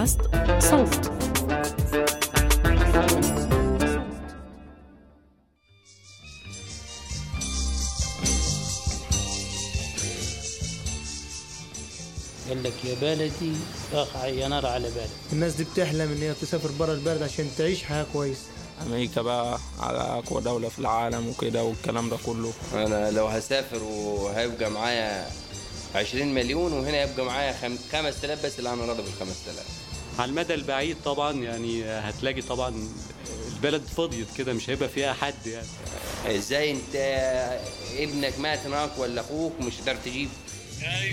بودكاست صوت. قال لك يا بلدي اخ ينار على بالك الناس دي بتحلم إن هي تسافر بره البلد عشان تعيش حياة كويسة. أمريكا بقى على أقوى دولة في العالم وكده والكلام ده كله. أنا لو هسافر وهيبقى معايا 20 مليون وهنا يبقى معايا خم... 5000 بس اللي أنا راضي بال 5000 على المدى البعيد طبعا يعني هتلاقي طبعا البلد فضيت كده مش هيبقى فيها حد يعني. إزاي أنت ابنك مات هناك ولا أخوك مش هتقدر تجيب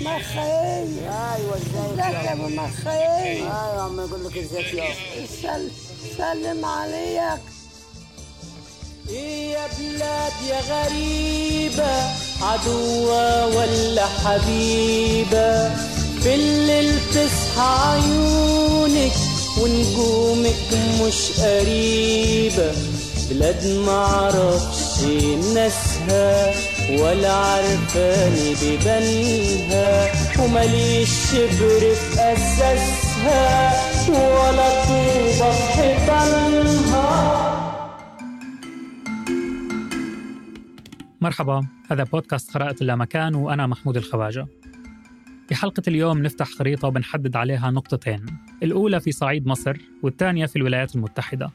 مخيل أيوه ازيك يا أبو مخيل أيوه عم يقول لك ازيك يا سل سلم عليك. إيه يا بلاد يا غريبة عدوة ولا حبيبة؟ في الليل تصحى عيونك ونجومك مش قريبة. بلاد معرفش ناسها ولا عارفاني ببنها. ومليش شبر في أساسها ولا طوبة حيطانها مرحبا هذا بودكاست قراءة اللامكان وأنا محمود الخواجة. في حلقة اليوم نفتح خريطة وبنحدد عليها نقطتين الأولى في صعيد مصر والثانية في الولايات المتحدة.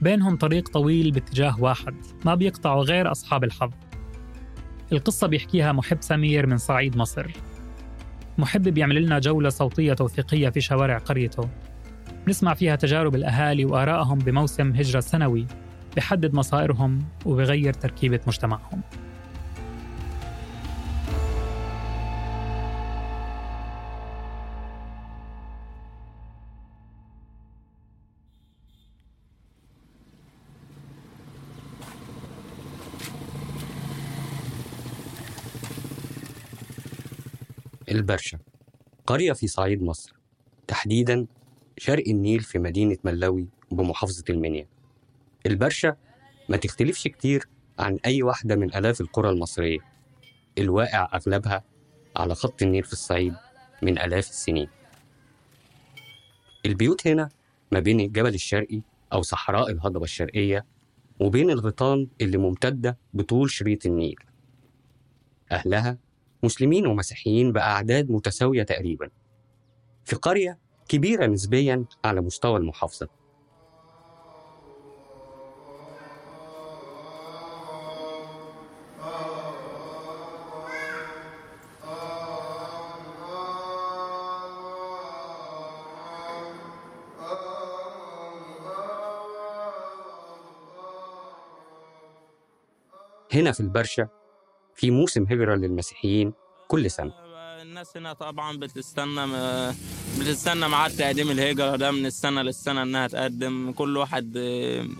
بينهم طريق طويل باتجاه واحد ما بيقطعه غير أصحاب الحظ. القصة بيحكيها محب سمير من صعيد مصر. محب بيعمل لنا جولة صوتية توثيقية في شوارع قريته. نسمع فيها تجارب الأهالي وآرائهم بموسم هجرة سنوي بحدد مصائرهم وبغير تركيبة مجتمعهم. البرشا. قرية في صعيد مصر. تحديدا شرق النيل في مدينة ملاوي بمحافظة المنيا. البرشا ما تختلفش كتير عن أي واحدة من آلاف القرى المصرية. الواقع أغلبها على خط النيل في الصعيد من آلاف السنين. البيوت هنا ما بين الجبل الشرقي أو صحراء الهضبة الشرقية وبين الغيطان اللي ممتدة بطول شريط النيل. أهلها مسلمين ومسيحيين بأعداد متساوية تقريبا في قرية كبيرة نسبيا على مستوى المحافظة. هنا في البرشا في موسم هجرة للمسيحيين كل سنة. الناس هنا طبعا بتستنى بتستنى ميعاد تقديم الهجرة ده من السنة للسنة إنها تقدم. كل واحد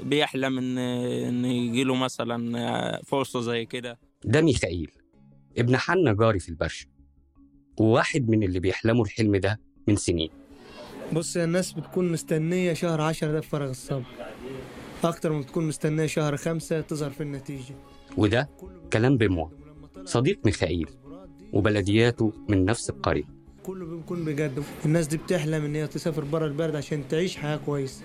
بيحلم إن إن يجيله مثلا فرصة زي كده. ده ميخائيل ابن حنا جاري في البرشا وواحد من اللي بيحلموا الحلم ده من سنين. بص يا الناس بتكون مستنية شهر عشرة ده بفارغ الصبر. أكتر ما بتكون مستنية شهر خمسة تظهر في النتيجة. وده كلام بموا صديق ميخائيل وبلدياته من نفس القرية. كله بيكون بجد الناس دي بتحلم إن هي تسافر بره البلد عشان تعيش حياة كويسة.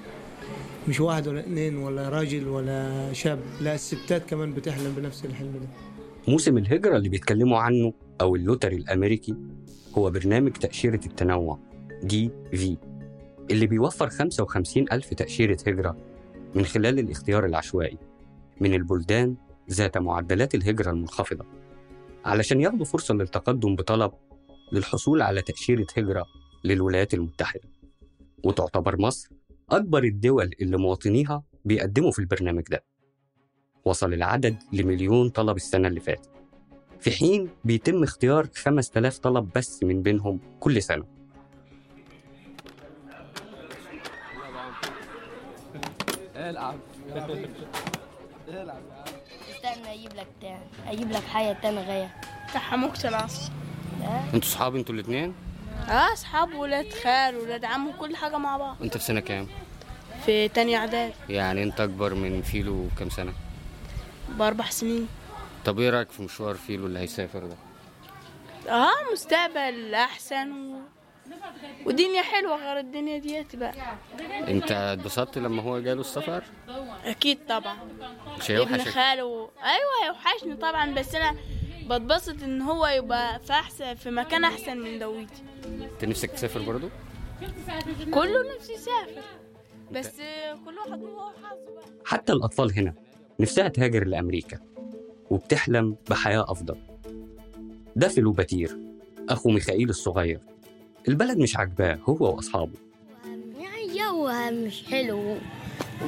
مش واحد ولا اتنين ولا راجل ولا شاب لا الستات كمان بتحلم بنفس الحلم ده. موسم الهجرة اللي بيتكلموا عنه أو اللوتري الأمريكي هو برنامج تأشيرة التنوع دي في اللي بيوفر 55 ألف تأشيرة هجرة من خلال الاختيار العشوائي من البلدان ذات معدلات الهجرة المنخفضة. علشان ياخدوا فرصة للتقدم بطلب للحصول على تأشيرة هجرة للولايات المتحدة. وتعتبر مصر أكبر الدول اللي مواطنيها بيقدموا في البرنامج ده. وصل العدد لمليون طلب السنة اللي فاتت. في حين بيتم اختيار 5000 طلب بس من بينهم كل سنة. العب أجيب لك تاني أجيب لك حاجة تاني غير تحمقت العصر أنتوا صحاب أنتوا الاتنين؟ آه اصحاب ولاد خال ولاد عم كل حاجة مع بعض انت في سنة كام؟ في تانية اعداد يعني انت أكبر من فيلو كام سنة؟ بأربع سنين طب إيه رأيك في مشوار فيلو اللي هيسافر ده؟ آه مستقبل أحسن و... ودنيا حلوة غير الدنيا ديت بقى. انت اتبسطت لما هو جاله السفر؟ أكيد طبعا. مش ابن خاله. أيوه هيوحشني طبعا بس أنا بتبسط إن هو يبقى في أحسن في مكان أحسن من دويتي أنت نفسك تسافر برضو؟ كله نفسه يسافر. بس كل واحد هو وحظه بقى. حتى الأطفال هنا نفسها تهاجر لأمريكا وبتحلم بحياة أفضل. ده فيلو بتير أخو ميخائيل الصغير. البلد مش عاجباه هو وأصحابه. يعني جوها مش حلو.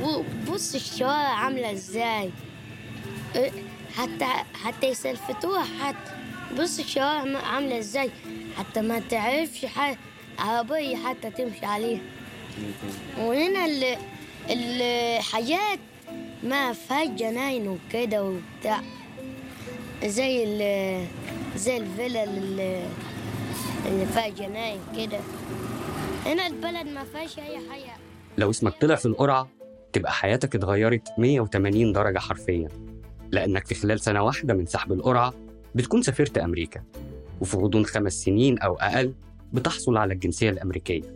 وبص الشوارع عاملة إزاي. إيه، حتى حتى يسلفتوها حتى بص الشوارع عاملة إزاي. حتى ما تعرفش ح- عربية حتى تمشي عليها. وهنا ال- الحاجات ما فيهاش جناين وكده وبتاع. زي ال زي الفيلا اللي اللي فيها جناين كده. هنا البلد ما فيهاش أي حاجة لو اسمك طلع في القرعة تبقى حياتك اتغيرت 180 درجة حرفيا. لأنك في خلال سنة واحدة من سحب القرعة بتكون سافرت أمريكا. وفي غضون خمس سنين أو أقل بتحصل على الجنسية الأمريكية.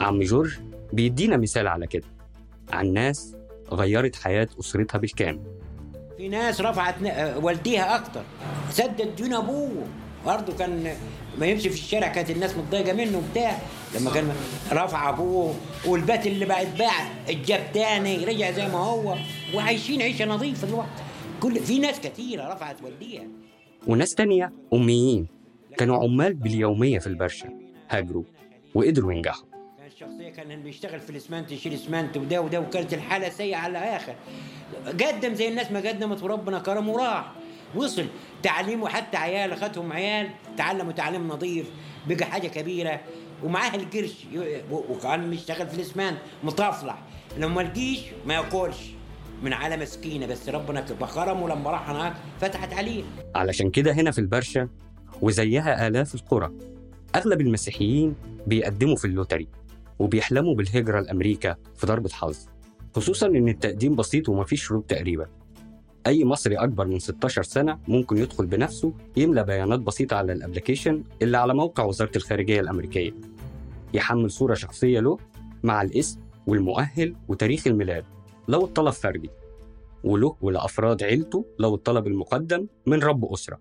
عم جورج بيدينا مثال على كده. عن ناس غيرت حياة أسرتها بالكامل. في ناس رفعت ن- والديها أكتر. سدد ديون ابوه برضه كان ما يمشي في الشارع كانت الناس متضايقة منه بتاع لما كان رفع أبوه والبيت اللي بقى اتباع اتجاب تاني رجع زي ما هو. وعايشين عيشة نظيفة دلوقتي. كل في ناس كتيرة رفعت والديها. وناس تانية أميين كانوا عمال باليومية في البرشا هاجروا وقدروا ينجحوا. كان الشخصية كان بيشتغل في الاسمنت يشيل اسمنت وده وده وكانت الحالة سيئة على الآخر. قدم زي الناس ما قدمت وربنا كرمه وراح. وصل. تعليمه حتى عيال أخذهم عيال تعلموا تعليم نظيف بقى حاجة كبيرة. ومعاه القرش وكان بيشتغل في الأسمنت مطفلح لما الجيش ما ياكلش. من على مسكينة بس ربنا كرمه. لما راح هناك فتحت عليه علشان كده هنا في البرشا وزيها آلاف القرى. أغلب المسيحيين بيقدموا في ال lottery وبيحلموا بالهجرة لأمريكا في ضربة حظ. خصوصا إن التقديم بسيط ومفيش شروط تقريبا. أي مصري أكبر من 16 سنة ممكن يدخل بنفسه يملى بيانات بسيطة على ال application اللي على موقع وزارة الخارجية الأمريكية. يحمل صورة شخصية له مع الاسم والمؤهل وتاريخ الميلاد لو الطلب فردي. وله ولأفراد عيلته لو الطلب المقدم من رب أسرة.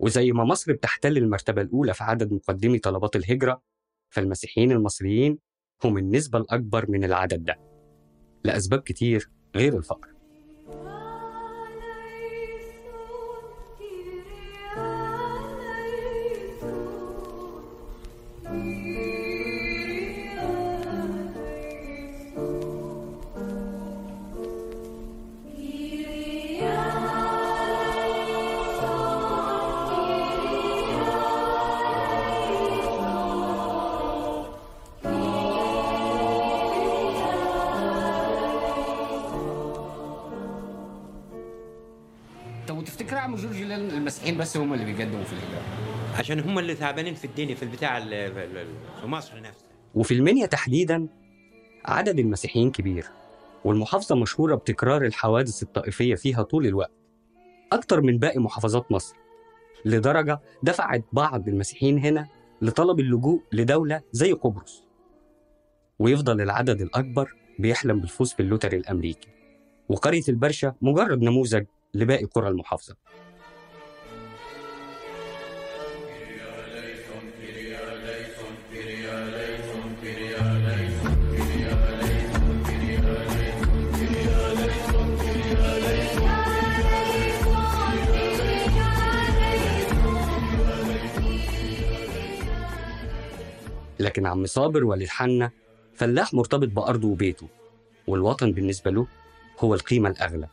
وزي ما مصر بتحتل المرتبة الأولى في عدد مقدمي طلبات الهجرة فالمسيحيين المصريين هم النسبة الأكبر من العدد ده. لأسباب كتير غير الفقر. المسيحيين بس هم اللي بيقدموا في الهجرة؟ عشان هم اللي تعبانين في الدنيا في البتاع ال- في مصر نفسها. وفي المنيا تحديدا عدد المسيحيين كبير والمحافظة مشهورة بتكرار الحوادث الطائفية فيها طول الوقت. أكتر من باقي محافظات مصر. لدرجة دفعت بعض المسيحيين هنا لطلب اللجوء لدولة زي قبرص. ويفضل العدد الأكبر بيحلم بالفوز في اللوتري الأمريكي. وقرية البرشا مجرد نموذج لباقي قرى المحافظة. لكن عم صابر والد حنا فلاح مرتبط بأرضه وبيته والوطن بالنسبة له هو القيمة الأغلى.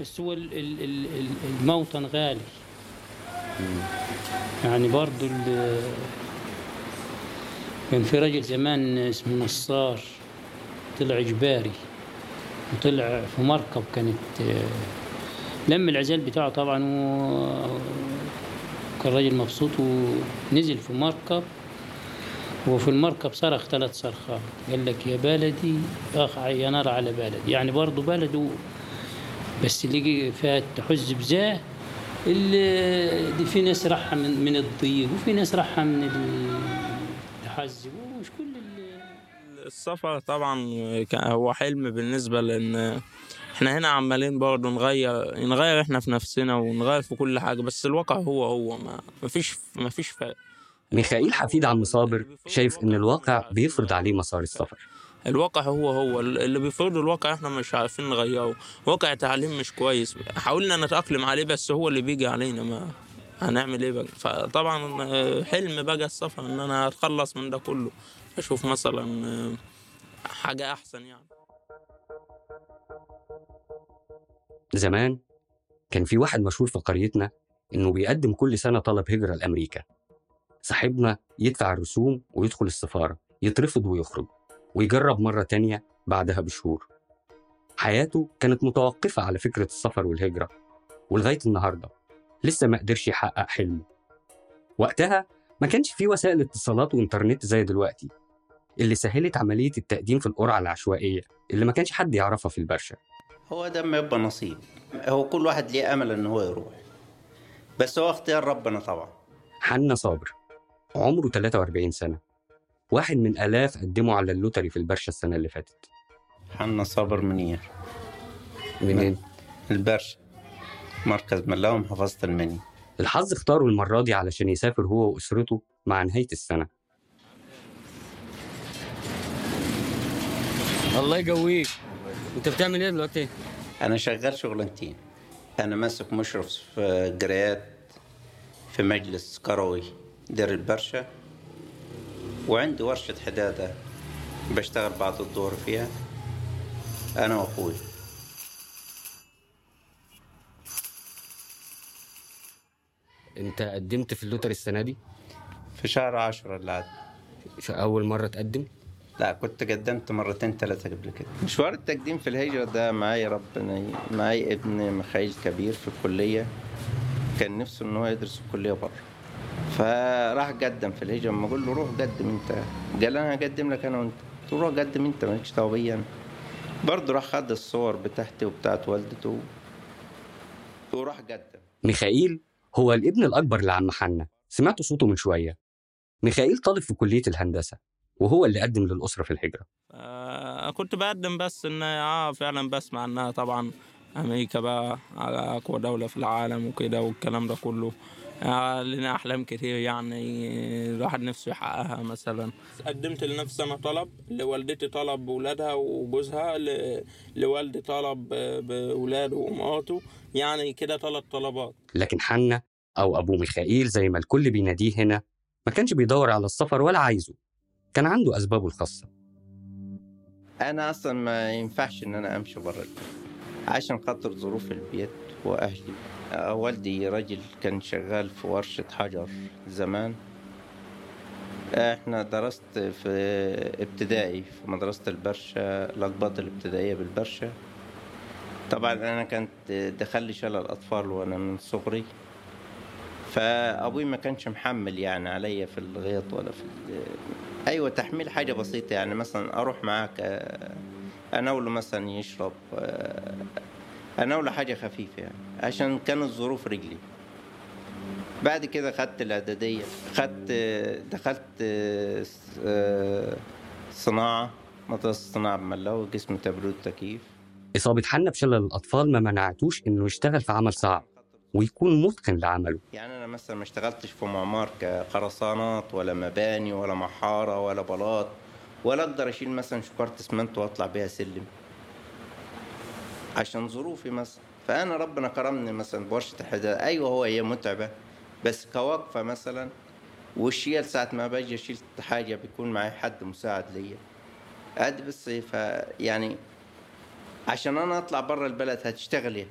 بس هو ال- ال- ال- ال- الموطن غالي. يعني برضو كان في راجل زمان اسمه نصار طلع إجباري وطلع في مركب كانت لم العزال بتاعه طبعا و- كان راجل مبسوط ونزل في مركب. وفي المركب صرخ ثلاث صرخات. قال لك يا بلدي أخ يا نار على بلدي. يعني برضو بلده بس اللي فيها تحز بزاه اللي في ناس راحة من, من الضيق وفي ناس راحة من الحز ومش كل السفر طبعا هو حلم بالنسبة لأن إحنا هنا عمالين برضه نغير نغير إحنا في نفسنا ونغير في كل حاجة. بس الواقع هو هو ما مفيش مفيش فرق. ميخائيل حفيد عم صابر شايف إن الواقع بيفرض عليه مسار السفر. الواقع هو هو. اللي بيفرض الواقع إحنا مش عارفين نغيره. واقع تعليم مش كويس. حاولنا نتأقلم عليه بس هو اللي بيجي علينا. ما هنعمل إيه بقى؟ فطبعا آه، حلم بقى السفر إن أنا أتخلص من ده كله. أشوف مثلا آه، حاجة أحسن يعني. زمان كان في واحد مشهور في قريتنا إنه بيقدم كل سنة طلب هجرة لأمريكا. صاحبنا يدفع الرسوم ويدخل السفارة يترفض ويخرج ويجرب مرة تانية بعدها بشهور. حياته كانت متوقفة على فكرة السفر والهجرة ولغاية النهاردة لسه ما قدرش يحقق حلمه. وقتها ما كانش في وسائل اتصالات وإنترنت زي دلوقتي اللي سهلت عملية التقديم في القرعة العشوائية اللي ما كانش حد يعرفها في البرشا. هو ده ما يبقى نصيب. هو كل واحد ليه أمل إن هو يروح. بس هو اختيار ربنا طبعا. حنا صابر. عمره 43 سنة. واحد من آلاف قدموا على اللوتري في البرشا السنة اللي فاتت. حنا صابر منير. منين؟ البرشا مركز ملاوي محافظة المنيا الحظ اختاره المرة دي علشان يسافر هو وأسرته مع نهاية السنة. الله يقويك. انت بتعمل إيه دلوقتي؟ أنا شغال شغلانتين. أنا ماسك مشرف في جريات في مجلس كروي. دير البرشا وعندي ورشة حدادة بشتغل بعد الظهر فيها. أنا وأخوي. أنت قدمت في ال lottery السنة دي؟ في شهر عشرة اللي عدى أول مرة تقدم؟ لا كنت قدمت مرتين ثلاثة قبل كده. مشوار التقديم في الهجرة ده معايا ربنا معايا ابن مخايل كبير في الكلية. كان نفسه إن هو يدرس في الكلية بره. فراح قدم في الهجرة. لما أقول له روح قدم أنت. قال أنا هقدم لك أنا وأنت. قلت له روح قدم أنت مالكش دعوة بيا أنا. برضه راح خد الصور بتاعتي وبتاعت والدته وراح قدم. ميخائيل هو الابن الأكبر لعم حنا. سمعتوا صوته من شوية. ميخائيل طالب في كلية الهندسة وهو اللي قدم للأسرة في الهجرة. آه كنت بقدم بس ان آه فعلا بسمع إنها طبعا أمريكا بقى على أقوى دولة في العالم وكده والكلام ده كله. لنا أحلام كتير يعني الواحد نفسه يحققها مثلا. قدمت لنفسي أنا طلب لوالدتي طلب بولادها وجوزها ل- لوالدي طلب بولاده ومراته يعني كده ثلاث طلبات. لكن حنا أو أبو ميخائيل زي ما الكل بيناديه هنا ما كانش بيدور على السفر ولا عايزه كان عنده أسبابه الخاصة. أنا أصلا ما ينفعش إن أنا أمشي بره البيت عشان خاطر ظروف البيت وأهلي. آه، والدي راجل كان شغال في ورشة حجر زمان. إحنا درست في ابتدائي في مدرسة البرشا الأقباط الابتدائية بالبرشا طبعا أنا كانت لي شلل أطفال وأنا من صغري. فأبوي ما كانش محمل يعني عليا في الغيط ولا في أيوة تحميل حاجة بسيطة يعني مثلا أروح معاك أناوله مثلا يشرب آه، أناوله حاجة خفيفة يعني عشان كانت ظروف رجلي. بعد كده خدت الإعدادية خدت دخلت آه، صناعة مدرسة صناعة بملاوي قسم تبريد وتكييف إصابة حنا بشلل الأطفال ما منعتوش إنه يشتغل في عمل صعب ويكون متقن لعمله. يعني أنا مثلا ما اشتغلتش في معمار كخرسانات ولا مباني ولا محارة ولا بلاط ولا أقدر أشيل مثلا شكارة اسمنت وأطلع بيها سلم. عشان ظروفي مثلا. فأنا ربنا كرمني مثلا بورشة الحداد أيوة هو هي متعبة بس كوقفة مثلا والشيل ساعة ما باجي أشيل حاجة بيكون معي حد مساعد ليا. قد بس يعني عشان أنا أطلع برا البلد هتشتغل إيه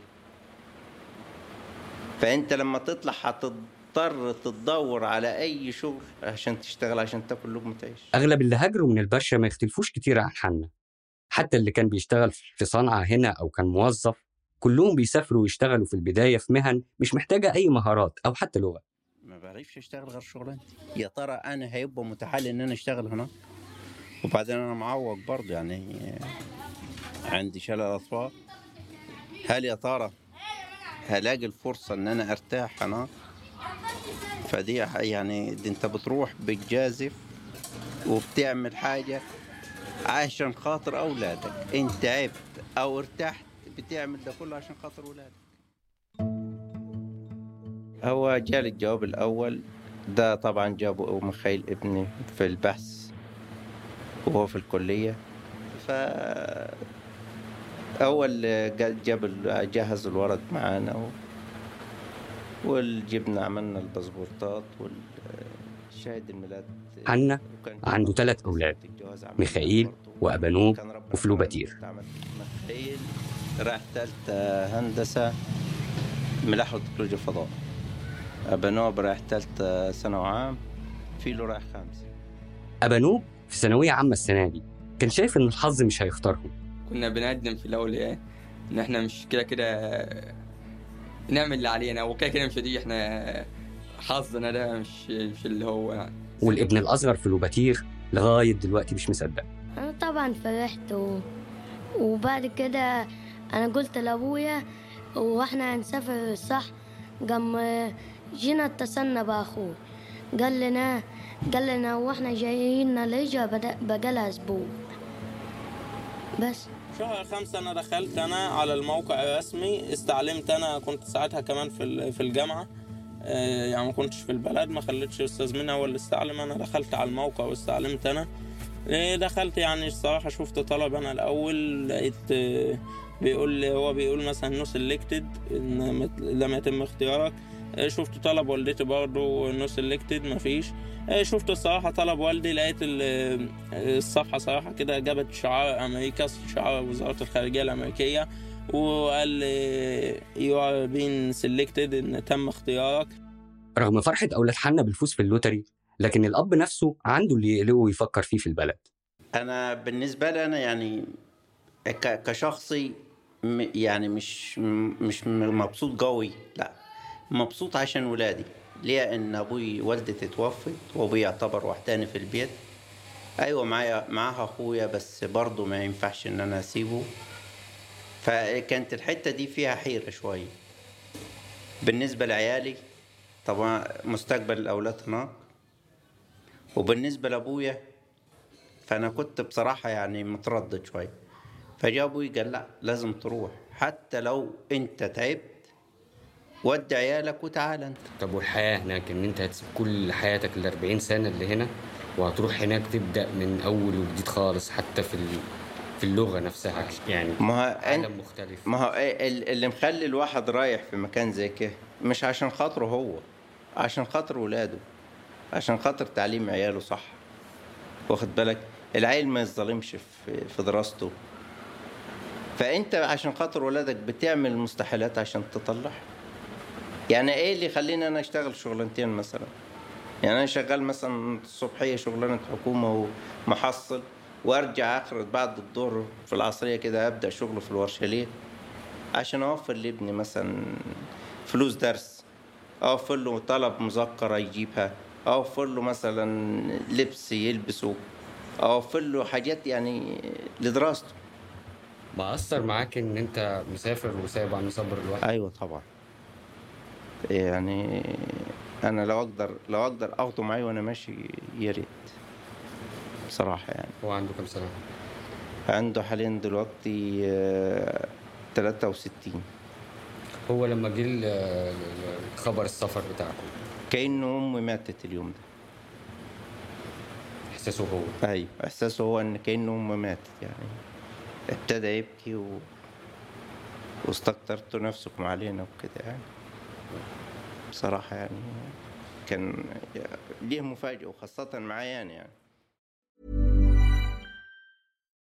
فأنت لما تطلع هتضطر تدور على أي شغل عشان تشتغل عشان تاكل لقمة عيش. أغلب اللي هاجروا من البرشا ما يختلفوش كتير عن حنا حتى اللي كان بيشتغل في صنعة هنا أو كان موظف كلهم بيسافروا ويشتغلوا في البداية في مهن مش محتاجة أي مهارات أو حتى لغة. ما بعرفش اشتغل غير شغلانتي يا ترى أنا هيبقى متاح لي إن أنا أشتغل هنا؟ وبعدين أنا معوق برضه يعني عندي شلل أطفال. هل يا ترى هلاقي الفرصة إن أنا أرتاح هنا؟ فدي يعني دي أنت بتروح بتجازف وبتعمل حاجة عشان خاطر أولادك. انت تعبت أو ارتحت بتعمل ده كله عشان خاطر أولادك. هو جالي الجواب الأول. ده طبعا جابه أم خيل ابني في البحث وهو في الكلية. ف أول جا- جاب جهز الورق معانا و... والجبنا عملنا الباسبورتات والشهادة الميلاد حنا عنده ثلاث أولاد ميخائيل وأبانوب وفلوباتير. ميخائيل راح تالتة هندسة ملاحة وتكنولوجيا فضاء أبانوب راح تالتة ثانوي عام فيلو راح خامسة أبانوب في ثانوية عامة السنة دي كان شايف إن الحظ مش هيختارهم. كنا بنقدم في الأول إيه إن إحنا مش كده كده نعمل اللي علينا وكده كده مش دي إحنا حظنا ده مش مش اللي هو يعني. والابن الأصغر فلوباتير لغاية دلوقتي مش مصدق. أنا طبعا فرحت و... وبعد كده أنا قلت لأبويا وإحنا هنسافر صح؟ قام جينا اتصلنا بأخوي قال لنا قال لنا وإحنا جايين الهجرة بدا- بقالها أسبوع. بس. شهر خمسة أنا دخلت أنا على الموقع الرسمي استعلمت أنا كنت ساعتها كمان في ال- في الجامعة. يعني ما كنتش في البلد ما خليتش أستاذ منى هو اللي استعلم. أنا دخلت على الموقع واستعلمت أنا. آه، دخلت يعني الصراحة شفت طلب أنا الأول لقيت آه، بيقول هو بيقول مثلا not selected مت- لم يتم اختيارك. آه، شفت طلب والدتي برضه not selected مفيش آه، شفت الصراحة طلب والدي لقيت ال- الصفحة صراحة كده جابت شعار أمريكا شعار وزارة الخارجية الأمريكية. وقال you are been selected إن تم اختيارك. رغم فرحة أولاد حنا بالفوز في ال lottery لكن الأب نفسه عنده اللي يقلقه ويفكر فيه في البلد. أنا بالنسبة لي أنا يعني ك- كشخصي يعني مش مش مبسوط قوي لا مبسوط عشان ولادي. ليه؟ إن أبوي والدتي توفت وأبوي يعتبر وحداني في البيت. أيوه معايا معاها أخويا بس برضه ما ينفعش إن أنا أسيبه. فكانت الحتة دي فيها حيرة شوية. بالنسبة لعيالي طبعا مستقبل الأولاد هناك. وبالنسبة لأبويا فأنا كنت بصراحة يعني متردد شوية فجاء أبوي قال لا لازم تروح. حتى لو أنت تعبت ودي عيالك وتعال أنت. طب والحياة هناك؟ إن أنت هتسيب كل حياتك ال 40 سنة اللي هنا وهتروح هناك تبدأ من أول وجديد خالص حتى في ال- في اللغة نفسها يعني ما هو عالم مختلف. ما هو إيه ال- اللي مخلي الواحد رايح في مكان زي كده مش عشان خاطره هو عشان خاطر ولاده عشان خاطر تعليم عياله صح. واخد بالك؟ العيل ما يظلمش في في دراسته. فأنت عشان خاطر ولادك بتعمل المستحيلات عشان تطلع يعني إيه اللي يخليني أنا أشتغل شغلانتين مثلا؟ يعني أنا شغال مثلا الصبحيه شغلانة حكومة ومحصل وارجع آخر بعد الظهر في العصرية كده أبدأ شغل في الورشه ليه عشان أوفر لابني مثلا فلوس درس أوفر له طلب مذكرة يجيبها أوفر له مثلا لبس يلبسه أوفر له حاجات يعني لدراسته. ما أثر معاك إن أنت مسافر وسايب عم صبر لوحدك أيوه طبعا. يعني أنا لو أقدر لو أقدر أخده معي وأنا ماشي يا ريت. بصراحة يعني. هو عنده كام سنة؟ عنده حاليا دلوقتي آه، 63 هو لما جه ال- خبر السفر بتاعكم. كأنه أمي ماتت اليوم ده. إحساسه هو؟ أيوة إحساسه هو إن كأنه أمي ماتت يعني. ابتدى يبكي و... واستكترتوا نفسكم علينا وكده يعني. بصراحة يعني كان ليه مفاجأة وخاصة معايا يعني.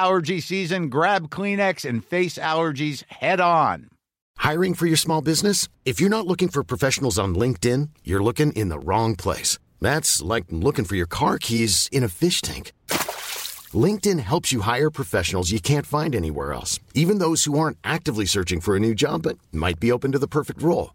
allergy season, grab Kleenex and face allergies head on. Hiring for your small business? If you're not looking for professionals on LinkedIn, you're looking in the wrong place. That's like looking for your car keys in a fish tank. LinkedIn helps you hire professionals you can't find anywhere else, even those who aren't actively searching for a new job but might be open to the perfect role.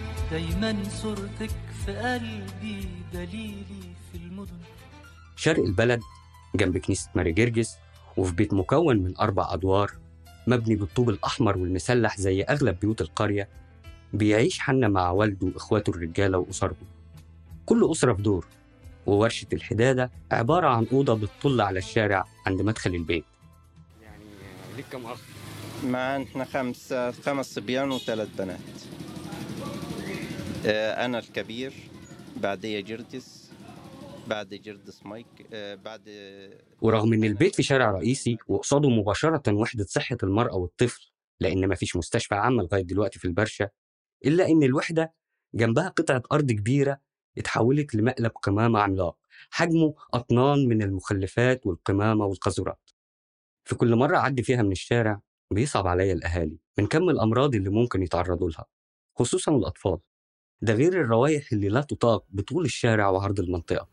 دايما صورتك في قلبي دليلي في المدن. شرق البلد جنب كنيسة ماري جرجس وفي بيت مكون من أربع أدوار مبني بالطوب الأحمر والمسلح زي أغلب بيوت القرية بيعيش حنا مع والده وإخواته الرجالة وأسرهم كل أسرة في دور وورشة الحدادة عبارة عن أوضة بتطل على الشارع عند مدخل البيت. ليك كم أخ؟ مع إحنا خمس خمس صبيان وثلاث بنات. أنا الكبير بعديه جردس بعد جردس مايك آه، بعد ورغم إن البيت في شارع رئيسي وقصاده مباشرة وحدة صحة المرأة والطفل لأن مفيش مستشفى عامة لغاية دلوقتي في البرشا إلا إن الوحدة جنبها قطعة أرض كبيرة اتحولت لمقلب قمامة عملاق. حجمه أطنان من المخلفات والقمامة والقاذورات. في كل مرة أعدي فيها من الشارع بيصعب عليا الأهالي من كم الأمراض اللي ممكن يتعرضوا لها خصوصا الأطفال. ده غير الروائح اللي لا تطاق بطول الشارع وعرض المنطقة.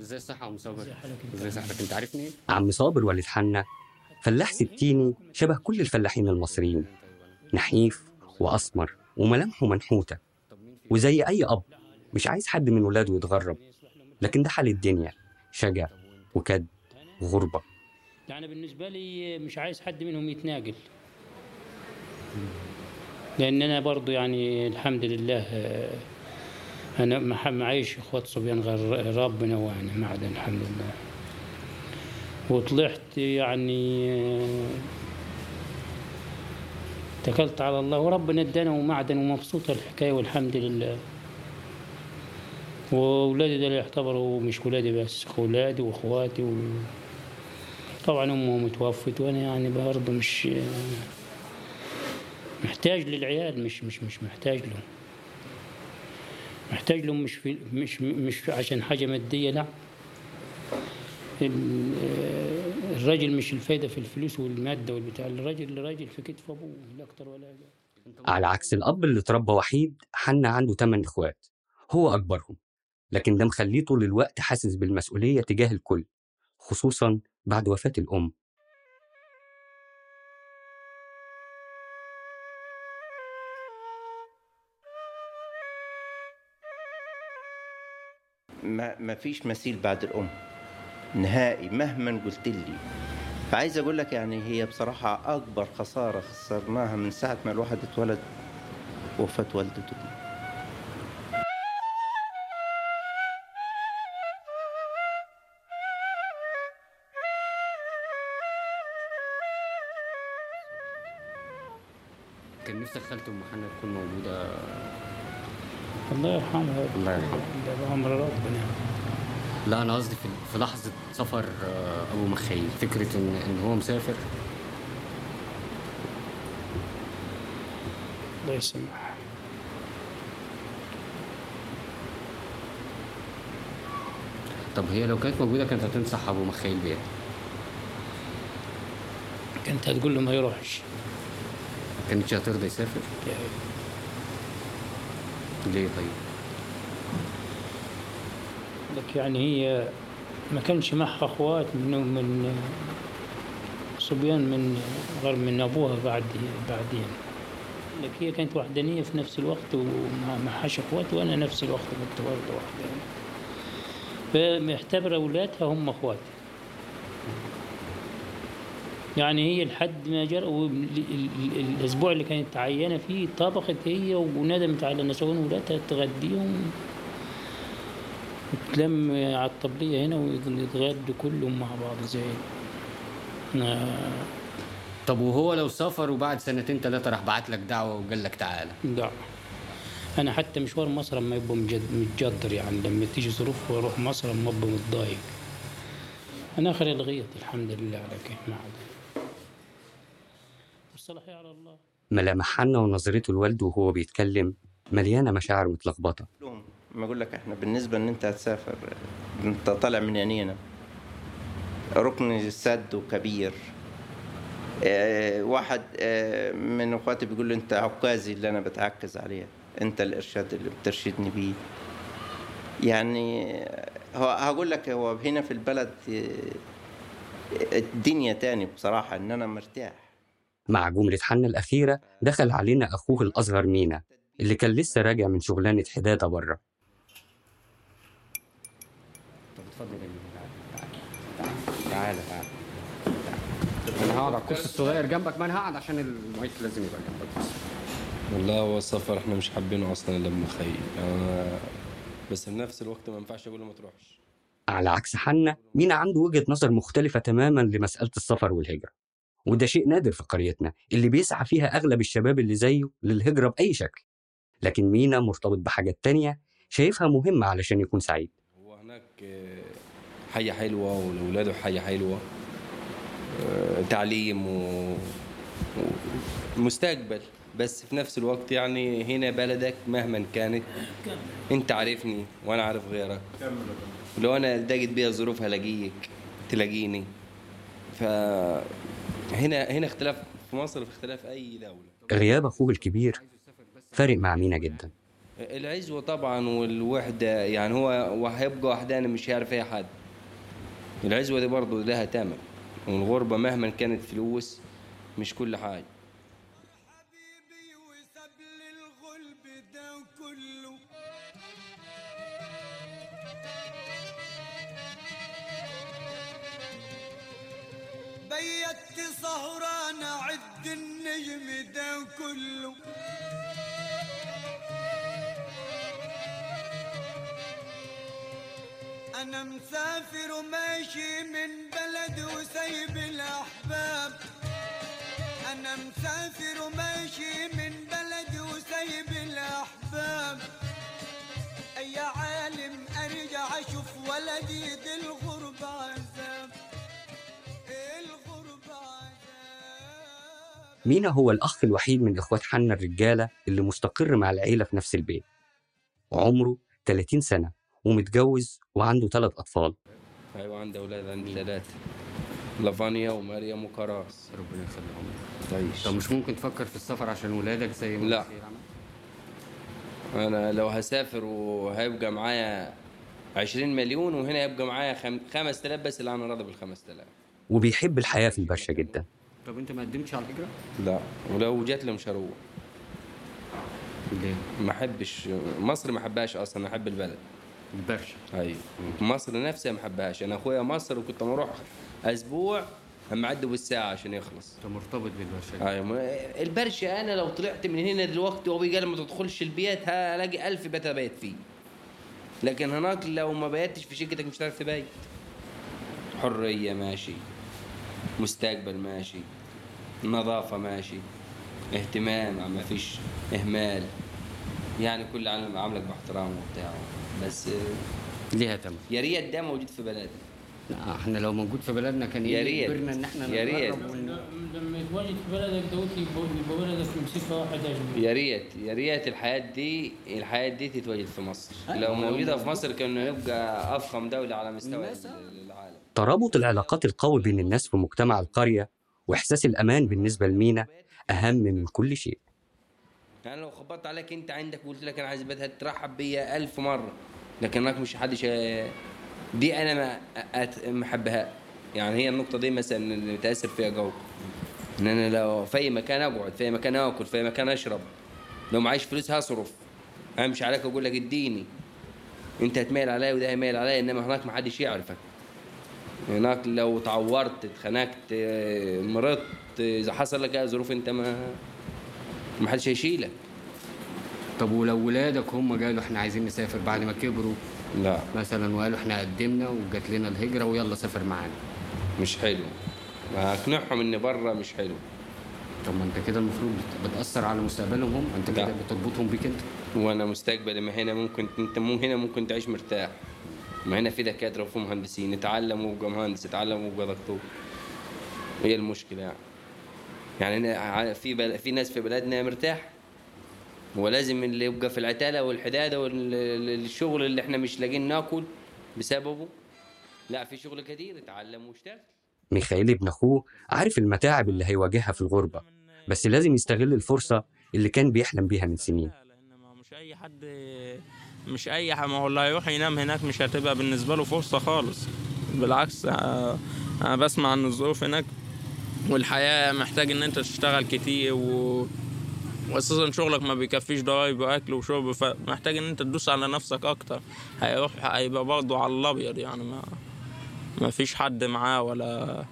إزاي الصحة يا عم صابر؟ إزاي صحتك؟ أنت عارفني؟ عم صابر والد حنا فلاح ستيني شبه كل الفلاحين المصريين. نحيف وأسمر وملامحه منحوتة. وزي أي أب مش عايز حد من ولاده يتغرب. لكن ده حال الدنيا شجع وكد وغربة. يعني بالنسبة لي مش عايز حد منهم يتناقل. لأن أنا برضو يعني الحمد لله آه، أنا معيش إخوات صبيان غير ربنا وأنا معدن الحمد لله. وطلعت يعني آه، اتكلت على الله وربنا ادانا ومعدن ومبسوطة الحكاية والحمد لله. وولادي ده يعتبروا مش ولادي بس ولادي وإخواتي و... طبعا أمهم توفت وأنا يعني برضه مش محتاج للعيال مش مش مش محتاج لهم. محتاج لهم مش في مش مش عشان حاجة مادية لا. ال- الراجل مش الفايدة في الفلوس والمادة والبتاع. الراجل الراجل في كتف أبوه لا أكتر ولا أقل. على عكس الأب اللي اتربى وحيد حنا عنده تمن إخوات. هو أكبرهم. لكن ده مخليه طول الوقت حاسس بالمسؤولية تجاه الكل خصوصا بعد وفاة الأم. ما ما فيش مثيل بعد الأم. نهائي مهما قلت لي. فعايز أقول لك يعني هي بصراحة أكبر خسارة خسرناها من ساعة ما الواحد اتولد وفاة والدته دي. كان نفسك خالته أم حنا تكون موجودة الله يرحمها الله يرحمها بأمر ربنا. لا أنا قصدي في, لحظة سفر آه، أبو مخيل. فكرة ان إن هو مسافر. الله يسامحها طب هي لو كانت موجودة كانت هتنصح أبو مخيل بيها. كانت هتقول له ما يروحش. ما كانتش هترضى يسافر؟ ليه طيب؟ لك يعني هي ما كانش معها أخوات من من صبيان من غير من أبوها بعد بعدين. لك هي كانت وحدانية في نفس الوقت وما معهاش أخوات وأنا نفس الوقت كنت برضه وحدانية. فمعتبرة اولادها هم اخواتها يعني هي لحد ما جرى الأسبوع اللي كانت عيانه فيه طبخت هي وندمت على نسوان ولادها تغديهم. تلم على الطبلية هنا ويتغدوا كلهم مع بعض زي طب وهو لو سافر وبعد سنتين ثلاثة راح بعت لك دعوة وقال لك تعالى لا. أنا حتى مشوار مصر ما يبقى متجدر يعني لما تيجي ظروف وأروح مصر ما أبقى متضايق. أنا آخر الغيط الحمد لله على كيف ما عاد. والصلاحية على الله. ملامح حنا ونظرته لوالده وهو بيتكلم مليانة مشاعر متلخبطة. ما أقول لك إحنا بالنسبة إن أنت هتسافر أنت طالع من ينينا ركن سد وكبير. آه واحد آه من إخواتي بيقول له أنت عكازي اللي أنا بتعكز عليه. أنت الإرشاد اللي بترشدني بيه. يعني هو هقول لك هو هنا في البلد آه، الدنيا تاني بصراحة إن أنا مرتاح. مع جملة حنا الأخيرة دخل علينا أخوه الأصغر مينا اللي كان لسه راجع من شغلانة حدادة بره. طب اتفضل يا تعالى تعالى أنا هقعد على الكرسي الصغير جنبك ما أنا هقعد عشان المايك لازم يبقى جنبك. بس والله هو السفر إحنا مش حابينه أصلا إلا ابن خيي آه بس في نفس الوقت ما ينفعش أقول له ما تروحش. على عكس حنا مينا عنده وجهة نظر مختلفة تماما لمسألة السفر والهجرة. وده شيء نادر في قريتنا اللي بيسعى فيها أغلب الشباب اللي زيه للهجرة بأي شكل. لكن مينا مرتبط بحاجات تانية شايفها مهمة علشان يكون سعيد. هو هناك حياة حلوة ولولاده حياة حلوة آه، تعليم. ومستقبل. بس في نفس الوقت يعني هنا بلدك مهما كانت أنت عارفني وأنا عارف غيرك. ولو أنا التقيت بيها الظروف هلاقيك تلاقيني. فهنا هنا اختلاف في مصر في اختلاف أي دولة. غياب أخوه الكبير فارق مع مينا جدا. العزوة طبعا والوحدة يعني هو هيبقى وحداني مش هيعرف أي حد. العزوة دي برضه لها تمن. والغربة مهما كانت فلوس مش كل حاجة. بيت سهران عد النجم ده كله. أنا مسافر وماشي من بلد وسايب الأحباب. أنا مسافر وماشي من بلد وسايب الأحباب. أي عالم أرجع أشوف ولدي مينا هو الأخ الوحيد من إخوات حنا الرجالة اللي مستقر مع العيلة في نفس البيت؟ عمره 30 سنة ومتجوز وعنده ثلاث أطفال. أيوه عندي أولاد عندي ثلاثة لافانيا ومريم وكراس ربنا يخليهم. تعيش. طب مش ممكن تفكر في السفر عشان ولادك زي ما لا. أنا لو هسافر وهيبقى معايا 20 مليون وهنا يبقى معايا خم... 5000 بس اللي أنا راضي بال 5000 وبيحب الحياة في البرشا جدا. طب انت ما قدمتش على الهجرة؟ لا ولو جات لي مش هروح. ليه؟ ما أحبش مصر ما أحبهاش أصلا أحب البلد. البرشا. أيوه. مصر نفسها ما أحبهاش. أنا أخويا مصر وكنت أروح أسبوع هم عدوا بالساعة عشان يخلص. أنت مرتبط بالبرشا. أيوه. البرشا أنا لو طلعت من هنا دلوقتي وأبوي قال ما تدخلش البيت هلاقي ألف بيت ابيت فيه. لكن هناك لو ما بيتش في شقتك مش هتعرف تبيت. حرية ماشي. مستقبل ماشي نظافة ماشي اهتمام ما فيش إهمال. يعني كل عالم عاملك باحترام وبتاع. بس ليها تمن يا ريت ده موجود في بلدنا. لا إحنا لو موجود في بلدنا كان يا إيه ريت. يجبرنا إن إحنا يا ريت. ون- لما يتواجد في بلدك دوت يبقى بلدك موسيقى واحد أجمل يا ريت يا ريت الحياة دي الحياة دي تتواجد في مصر. لو موجودة في مصر كنا نبقى أفخم دولة على مستوى ترابط العلاقات القوي بين الناس في مجتمع القرية وإحساس الأمان بالنسبة لمينا أهم من كل شيء. يعني لو خبطت عليك أنت عندك وقلت لك أنا عايز بيت هترحب بيا ألف مرة لكن هناك مش حدش دي أنا ما أحبها. يعني هي النقطة دي مثلا اللي متاثر فيها جو. إن أنا لو في مكان أقعد في مكان آكل في مكان أشرب لو معيش فلوس هصرف أمشي عليك وأقول لك اديني. أنت هتميل عليا وده هيميل عليا إنما هناك ما حدش يعرفك. هناك لو تعورت اتخنقت آه، مرضت إذا حصل لك أي ظروف أنت ما ما حدش هيشيلك. طب ولو ولادك هم قالوا إحنا عايزين نسافر بعد ما كبروا؟ لا. مثلا وقالوا إحنا قدمنا وجات لنا الهجرة ويلا سافر معانا. مش حلو. اقنعهم إن بره مش حلو. طب ما أنت كده المفروض بت- بتأثر على مستقبلهم هم انت كده. بتربطهم بيك انت وأنا مستقبلي ما هنا ممكن أنت مو هنا ممكن تعيش مرتاح. ما هنا في دكاترة وفي مهندسين. يتعلم ويبقى مهندس يتعلم ويبقى دكتور هي المشكلة يعني. يعني في بل... في ناس في بلادنا مرتاح. ولازم اللي يبقى في العتالة والحدادة والشغل اللي إحنا مش لاقيين ناكل بسببه. لا في شغل كتير. اتعلم واشتغل. ميخائيل ابن أخوه عارف المتاعب اللي هيواجهها في الغربة بس لازم يستغل الفرصة اللي كان بيحلم بيها من سنين. مش أي حد مش أي ما هو اللي هيروح ينام هناك مش هتبقى بالنسبة له فرصة خالص. بالعكس أنا بسمع عن الظروف هناك والحياة محتاج إن أنت تشتغل كتير و واساسا شغلك ما بيكفيش ضرايب وأكل وشرب فمحتاج إن أنت تدوس على نفسك أكتر. هيروح هيبقى برضه على الأبيض يعني. ما ما فيش حد معاه ولا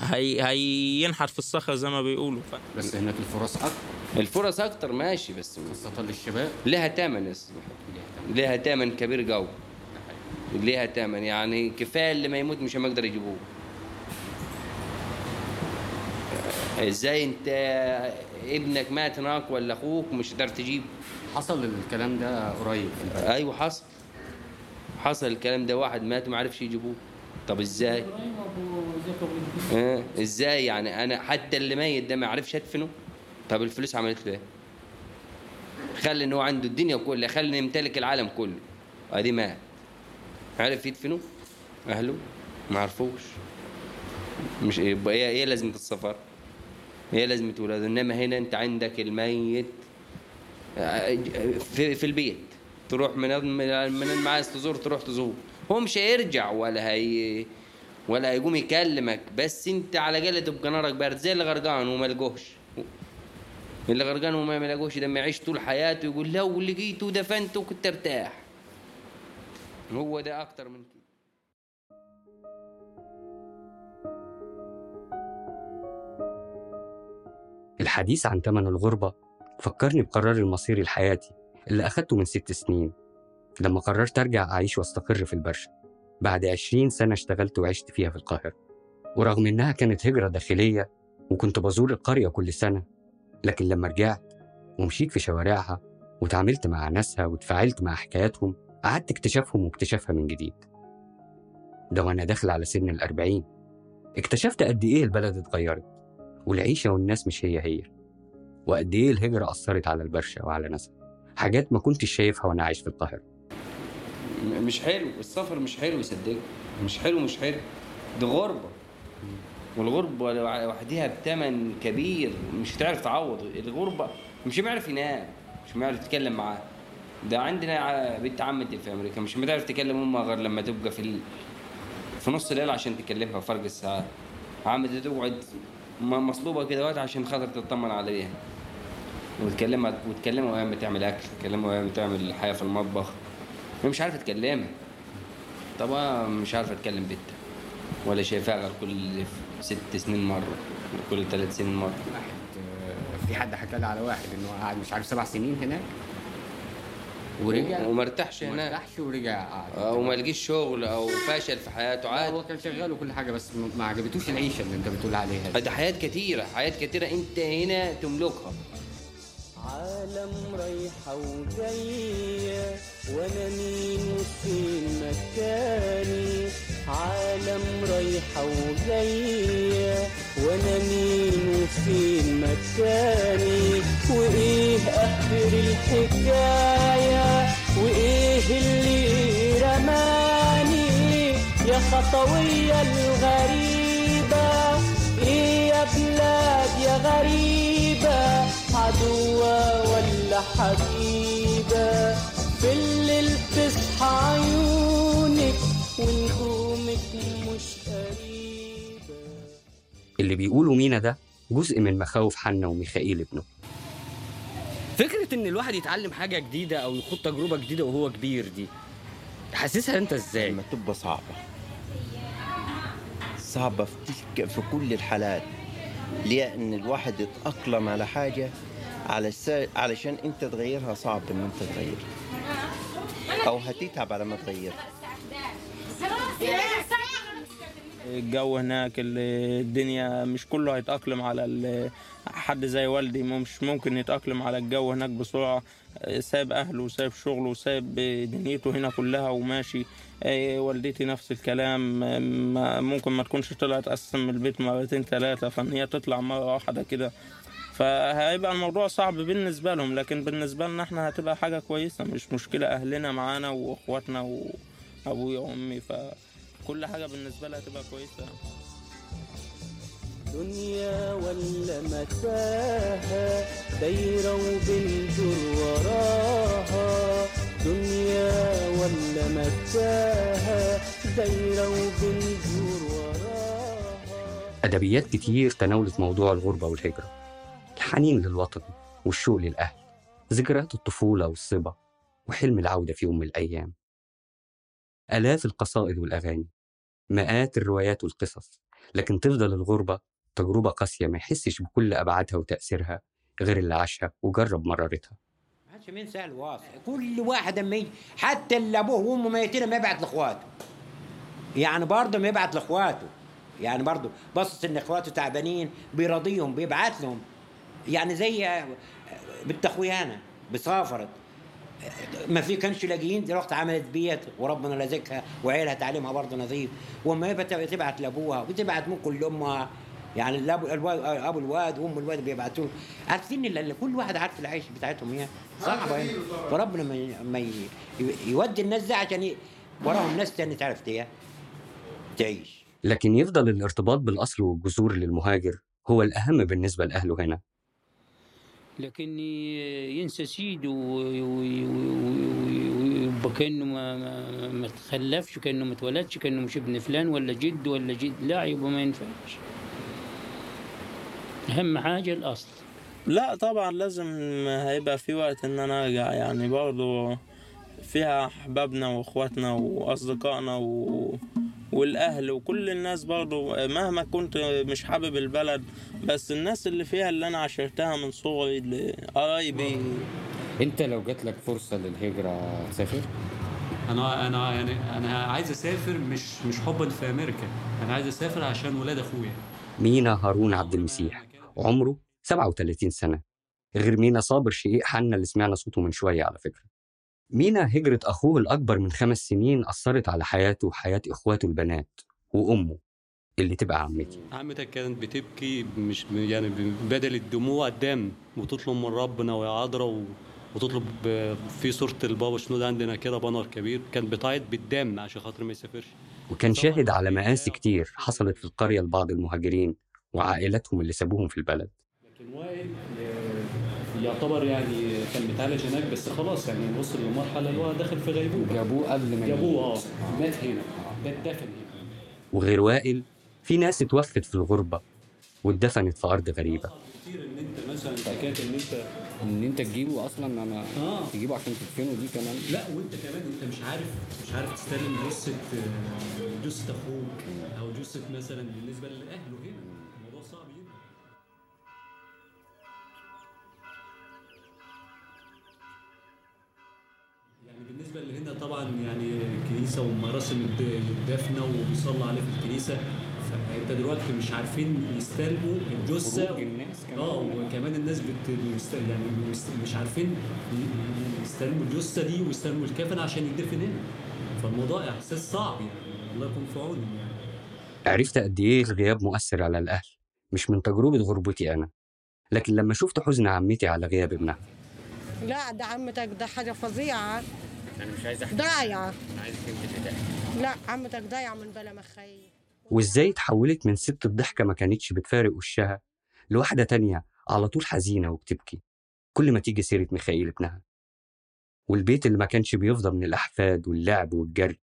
هي هينحت في الصخر زي ما بيقولوا. ف... بس هناك الفرص أكتر. الفرص أكتر ماشي بس خاصه للشباب لها ثمن لها ثمن كبير قوي. لها ثمن يعني كفاية اللي ما يموت مش هيقدر يجيبوه. إزاي أنت ابنك مات هناك ولا أخوك مش هتقدر تجيبه حصل الكلام ده قريب. أيوه حصل. حصل الكلام ده واحد مات وما عرفش يجيبوه. طب إزاي؟ آه إزاي يعني؟ أنا حتى اللي ميت ده ما عرفش أدفنه؟ طب الفلوس عملت له إيه؟ خلي ان هو عنده الدنيا كلها خلي يمتلك العالم كله. ادي مات عرف يدفنه أهله ما عرفوش. مش هي هي لازمة السفر. هي لازمة ولاده إنما هنا أنت عندك الميت في, في البيت. تروح من من المعاز تزور تروح تزور. هو مش هيرجع ولا هي ولا هيقوم يكلمك. بس أنت على الأقل تبقى نارك بارد زي اللي غرقان وما لقوش اللي غرقان وما ما لقوش ده ما يعيش طول حياته يقول لو لقيته ودفنته كنت ارتاح. هو ده أكتر من كده. الحديث عن ثمن الغربة فكرني بقرار المصيري الحياتي اللي أخدته من ست سنين. لما قررت أرجع أعيش وأستقر في البرشا بعد عشرين سنة اشتغلت وعشت فيها في القاهرة. ورغم إنها كانت هجرة داخلية وكنت بزور القرية كل سنة لكن لما رجعت ومشيت في شوارعها وتعاملت مع ناسها وتفاعلت مع حكاياتهم قعدت اكتشافهم واكتشافها من جديد. ده وأنا داخل على سن الأربعين. اكتشفت قد إيه البلد اتغيرت والعيشة والناس مش هي هي وقد إيه الهجرة أثرت على البرشا وعلى ناسها. حاجات ما كنتش شايفها وأنا عايش في القاهرة. مش حلو. السفر مش حلو صدقني مش حلو مش حلو. دي غربة. والغربة لوحدها بثمن كبير مش هتعرف تعوض. الغربة مش بيعرف ينام مش بيعرف يتكلم معاه. ده عندنا بنت عمتي في أمريكا مش بتعرف تكلم أمها غير لما تبقى في ال... في نص الليل عشان تكلمها فرق الساعات عمتي تقعد مصلوبة كده وقت عشان خاطر تطمن عليها. وتكلمها وتكلمها وهي بتعمل أكل تكلمها وهي بتعمل حاجة في المطبخ. هي مش عارفة تكلمها. طبعا مش عارفة تكلم بنتها. ولا شايفاها غير كل ست سنين مرة كل ثلاث سنين مرة. في حد حكى لي على واحد إنه قاعد مش عارف سبع سنين هناك؟ ورجع؟ وما ارتاحش ما هناك ارتاحش ورجع. قعد أو ما لقيش شغل أو فشل في حياته عادي. هو كان شغال وكل حاجة بس ما عجبتوش العيشة اللي أنت بتقول عليها دي. ده حياة كتيرة حياة كتيرة أنت هنا تملكها. عالم رايحة وجاية وأنا مين وفين مكاني؟ عالم رايحة وجاية وأنا مين وفين مكاني؟ وإيه آخر الحكاية؟ وإيه اللي رماني؟ يا خطوية الغريبة إيه يا بلاد يا غريبة؟ عدوة ولا حبيبة؟ في الليل تصحى عيونك اللي بيقولوا مينا ده جزء من مخاوف حنا وميخائيل ابنه. فكرة إن الواحد يتعلم حاجة جديدة أو يخوض تجربة جديدة وهو كبير دي حاسسها أنت إزاي؟ لما تبقى صعبة. صعبة في تلك في كل الحالات. ليه؟ إن الواحد يتأقلم على حاجة على الس... علشان أنت تغيرها صعب إن أنت تغيرها أو هتتعب على ما تغيرها الجو هناك ال- الدنيا مش كله هيتأقلم على حد زي والدي مش ممكن يتأقلم على الجو هناك بسرعة. سايب أهله وسايب شغله وسايب دنيته هنا كلها وماشي. والدتي نفس الكلام ممكن ما تكونش طلعت من البيت مرتين ثلاثة فإن هي تطلع مرة واحدة كده. فهيبقى الموضوع صعب بالنسبة لهم لكن بالنسبة لنا إحنا هتبقى حاجة كويسة. مش مشكلة أهلنا معانا وإخواتنا وأبويا وأمي فكل حاجة بالنسبة لها هتبقى كويسة. دنيا ولا متاهة دايرة وبندور وراها. دنيا ولا متاهة دايرة وبندور وراها. أدبيات كتير تناولت موضوع الغربة والهجرة. الحنين للوطن والشوق للأهل. ذكريات الطفولة والصبا. وحلم العودة في يوم من الأيام. آلاف القصائد والأغاني. مئات الروايات والقصص لكن تفضل الغربة تجربة قاسية ما يحسش بكل أبعادها وتأثيرها غير اللي عاشها وجرب مرارتها. ما حدش ينسى الواصل كل واحد أما يجي حتى اللي أبوه وأمه ميتين ما يبعت لإخواته. يعني برضه ما يبعت لإخواته. يعني برضه بص إن إخواته تعبانين بيراضيهم بيبعت لهم. يعني زي بنت اخويانا بسافرت ما في كانش لاقيين دلوقتي عملت بيت وربنا رزقها وعيلها تعليمها برضه نظيف. وما بتبعت لأبوها وبتبعت ممكن لامها يعني الاب الواد أبو الواد وأم الواد بيبعتوا عارفين ال- ال- كل واحد عارف العيش بتاعتهم هي. صعبه يعني فربنا ما يودي الناس ده عشان وراهم ناس تاني تعرف تعيش. لكن يفضل الارتباط بالأصل والجذور للمهاجر هو الأهم بالنسبة لأهله هنا. لكن ينسى سيده و- و- و- ويبقى كانه ما, ما, ما تخلفش كانه ما اتولدش كأنه مش ابن فلان ولا جد ولا جد. لا يبقى ما ينفعش. أهم حاجة الأصل. لا طبعا لازم هيبقى في وقت إن أنا أرجع يعني برضو فيها أحبابنا وإخواتنا وأصدقائنا و... والأهل وكل الناس برضو مهما كنت مش حابب البلد بس الناس اللي فيها اللي أنا عشرتها من صغري قرايبي. أنت لو جات لك فرصة للهجرة تسافر؟ أنا أنا يعني أنا عايز أسافر مش مش حبا في أمريكا. أنا عايز أسافر عشان ولاد أخويا. مينا هارون عبد المسيح. عمره 37 سنة. غير مينا صابر شقيق حنا اللي سمعنا صوته من شوية على فكرة. مينا هجرة أخوه الأكبر من خمس سنين أثرت على حياته وحياة إخواته البنات وأمه اللي تبقى عمتي. عمتك كانت بتبكي مش يعني بدل الدموع الدم وتطلب من ربنا ويا عذراء و... وتطلب في صورة البابا شنودة عندنا كده بانر كبير كان بتعيط بالدم عشان خاطر ما يسافرش. وكان شاهد على مآسي كتير حصلت في القرية لبعض المهاجرين وعائلاتهم اللي سابوهم في البلد. لكن يعتبر يعني كان متعالج هناك بس خلاص يعني وصل لمرحلة اللي هو داخل في غيبوبة. جابوه قبل ما جابوه آه. يموت. مات هنا. ده اتدفن هنا. وغير وائل في ناس اتوفت في الغربة واتدفنت في أرض غريبة. كتير إن أنت مثلا حكاية إن أنت إن أنت تجيبه أصلا أنا آه. تجيبه عشان تدفنه دي كمان. لا وأنت كمان أنت مش عارف مش عارف تستلم جثة آه، جثة أخوك أو جثة مثلا بالنسبة لأهله هنا. بالنسبة لهنا طبعا يعني الكنيسة ومراسم الد- الدفنة وبيصلى عليه في الكنيسة فأنت دلوقتي مش عارفين يستلموا الجثة الناس كمان. آه وكمان الناس بت يعني مش عارفين يستلموا الجثة دي ويستلموا الكفن عشان يدفن هنا. فالموضوع إحساس صعب يعني الله يكون في عونهم يعني. عرفت قد إيه الغياب مؤثر على الأهل مش من تجربة غربتي أنا لكن لما شفت حزن عمتي على غياب ابنها. لا ده عمتك ده حاجة فظيعة. أنا مش عايز أحكي. ضايعة أنا عايز أنت اللي تحكي. لا عمتك ضايعة من بلا مخي وإزاي اتحولت من ست الضحكة ما كانتش بتفارق وشها لواحدة تانية على طول حزينة وبتبكي. كل ما تيجي سيرة ميخائيل ابنها. والبيت اللي ما كانش بيفضى من الأحفاد واللعب والجري.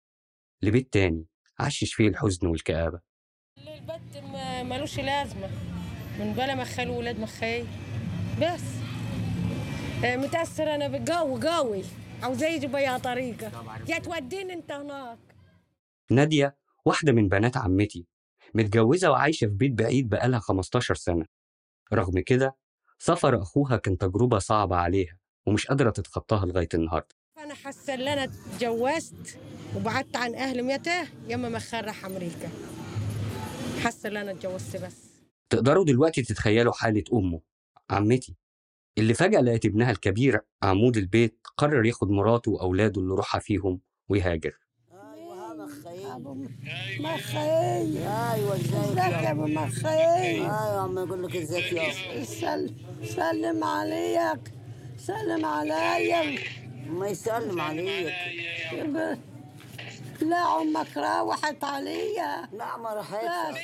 لبيت تاني عشش فيه الحزن والكآبة. البت ما- ملوش لازمة. من بلا مخال ولاد مخاي بس. آه، متأثر أنا بالجو قوي. عاوزة يجي بيها طريقة. يا توديني أنت هناك. نادية واحدة من بنات عمتي متجوزة وعايشة في بيت بعيد بقالها 15 سنة. رغم كده سفر أخوها كان تجربة صعبة عليها ومش قادرة تتخطاها لغاية النهاردة. أنا حاسة إن أنا اتجوزت وبعدت عن أهلي متى ياما مخال راح أمريكا. حاسة إن أنا اتجوزت بس. تقدروا دلوقتي تتخيلوا حالة أمه عمتي. اللي فجأة لقت ابنها الكبير عمود البيت قرر ياخد مراته وأولاده اللي روحها فيهم ويهاجر مخي أيوه ازيك يا ابو مخي أيوه عم يقول لك ازيك يا سل... سلم عليك سلم عليا ما يسلم عليك لا أمك روحت عليا لا ما راحتش.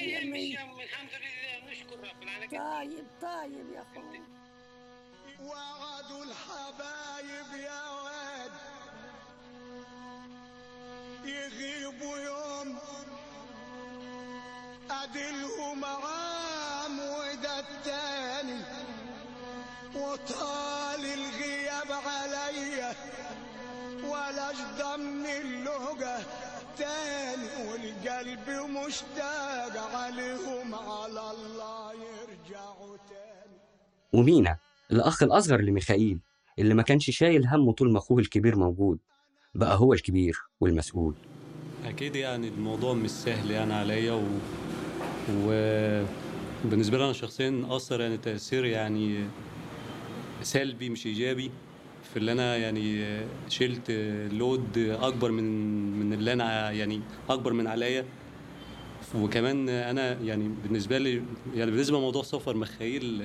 طيب طيب يا أخوي وعدوا الحبايب يا واد. يغيبوا يوم أدلهم عام وده التاني وطال الغياب عليا ولا ضمن اللهجة تاني والقلب مشتاق عليهم على الله يرجعوا تاني. ومينا. الأخ الأصغر لميخائيل اللي ما كانش شايل همه طول ما أخوه الكبير موجود بقى هو الكبير والمسؤول. أكيد يعني الموضوع مش سهل يعني عليا و... وبالنسبة لي أنا شخصيا أثر يعني تأثير يعني سلبي مش إيجابي في اللي أنا يعني شلت لود أكبر من من اللي أنا يعني أكبر من عليا. وكمان أنا يعني بالنسبة لي يعني بالنسبة لموضوع سفر مخايل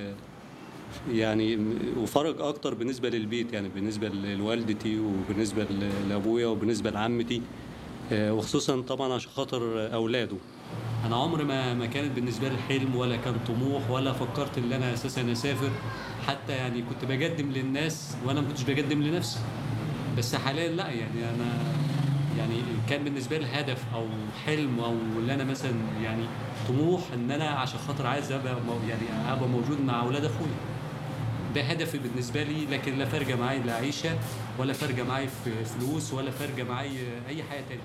يعني وفرق أكتر بالنسبة للبيت يعني بالنسبة لوالدتي وبالنسبة لأبويا وبالنسبة لعمتي. آه، وخصوصا طبعا عشان خاطر أولاده. أنا عمري ما ما كانت بالنسبة لي حلم ولا كان طموح ولا فكرت إن أنا أساسا أسافر. حتى يعني كنت بقدم للناس وأنا ما كنتش بقدم لنفسي. بس حاليا لا يعني أنا يعني كان بالنسبة لي هدف أو حلم أو اللي أنا مثلا يعني طموح إن أنا عشان خاطر عايز أبقى يعني أبقى موجود مع أولاد أخويا. ده هدفي بالنسبة لي لكن لا فارقه معايا لا عيشه ولا فارقه معايا في فلوس ولا فارقه معايا أي حاجة تانية.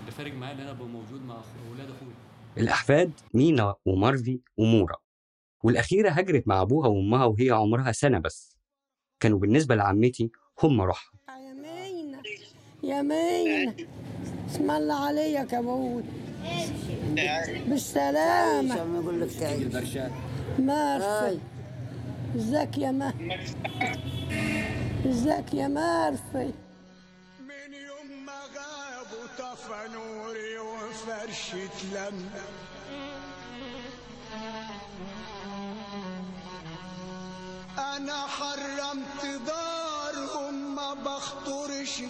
اللي فارق معايا إن أنا أبقى موجود مع أخ- أولاد أخويا. الأحفاد مينا ومارفي ومورا. والأخيرة هاجرت مع أبوها وأمها وهي عمرها سنة بس. كانوا بالنسبة لعمتي هم روحها يا مينا يا مينا. اسم الله عليك يا أبوي بالسلامة. عم يقول لك ازيك يا ما ازيك يا مارفي من يوم ما غابوا طفى نوري وفرشة لم. أنا حرمت دارهم ما بخطرش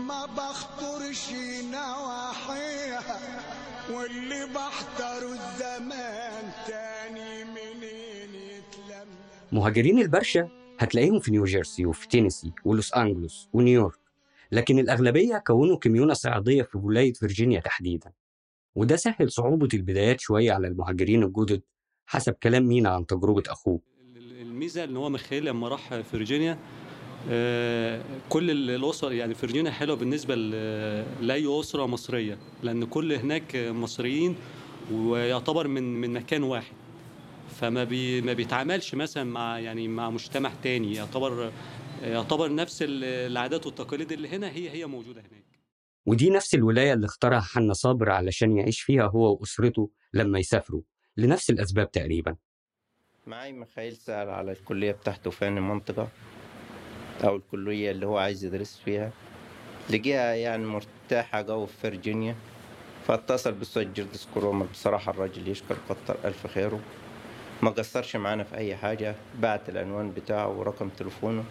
ما بخطرش نواحيها واللي بحضره الزمان. مهاجرين البرشا هتلاقيهم في نيوجيرسي وفي تينيسي ولوس أنجلوس ونيويورك لكن الأغلبية كونوا community صعيدية في ولاية فيرجينيا تحديدا. وده سهل صعوبة البدايات شوية على المهاجرين الجدد حسب كلام مينا عن تجربة أخوه. الميزة إن هو مخيل لما راح فيرجينيا آه، كل ال- الأسر يعني فيرجينيا حلوة بالنسبة لأي أسرة مصرية لأن كل هناك مصريين ويعتبر من من مكان واحد. فما بي ما بيتعاملش مثلا مع يعني مع مجتمع تاني. يعتبر يعتبر نفس ال- العادات والتقاليد اللي هنا هي هي موجودة هناك. ودي نفس الولاية اللي اختارها حنا صابر علشان يعيش فيها هو وأسرته لما يسافروا لنفس الأسباب تقريبا. معي مخايل سأل على الكلية بتاعته فين المنطقة أو الكلية اللي هو عايز يدرس فيها. لقيها يعني مرتاحة جو في فيرجينيا فاتصل بالأستاذ جرجس كرومر بصراحة الراجل يشكر كتر ألف خيره. ما قصرش معانا في أي حاجة بعت العنوان بتاعه ورقم تليفونه.